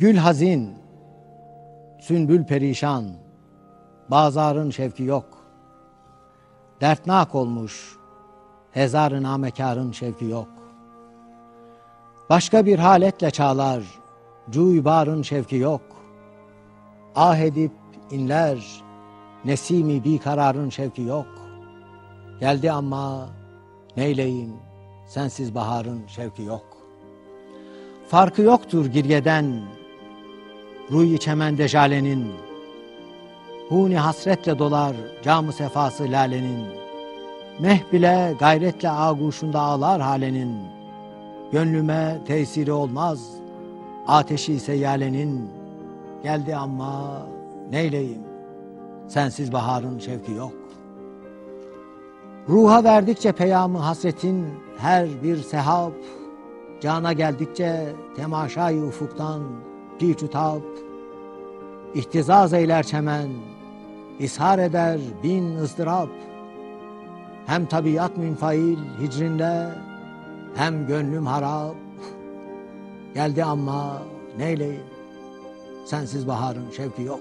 Gül hazin, sünbül perişan, bazarın şevki yok. Dertnak olmuş, hezarın namekarın şevki yok. Başka bir haletle çağlar, cuybarın şevki yok. Ah edip inler, nesimi bir kararın şevki yok. Geldi ama neyleyim, sensiz baharın şevki yok. Farkı yoktur girgeden, ruh çemende jalenin. Huni hasretle dolar camı sefası lalenin. Meh bile gayretle ağuşunda ağlar halenin. Gönlüme tesiri olmaz, ateşi ise yalenin. Geldi ama neyleyim, sensiz baharın şevki yok. Ruha verdikçe peyamı hasretin her bir sehap, Cana geldikçe temaşayı ufuktan piçutap, ihtizaz eyler çemen, ishar eder bin ızdırap. Hem tabiat münfail hicrində, hem gönlüm harap. Geldi ama neyleyim, sensiz baharın şevki yok.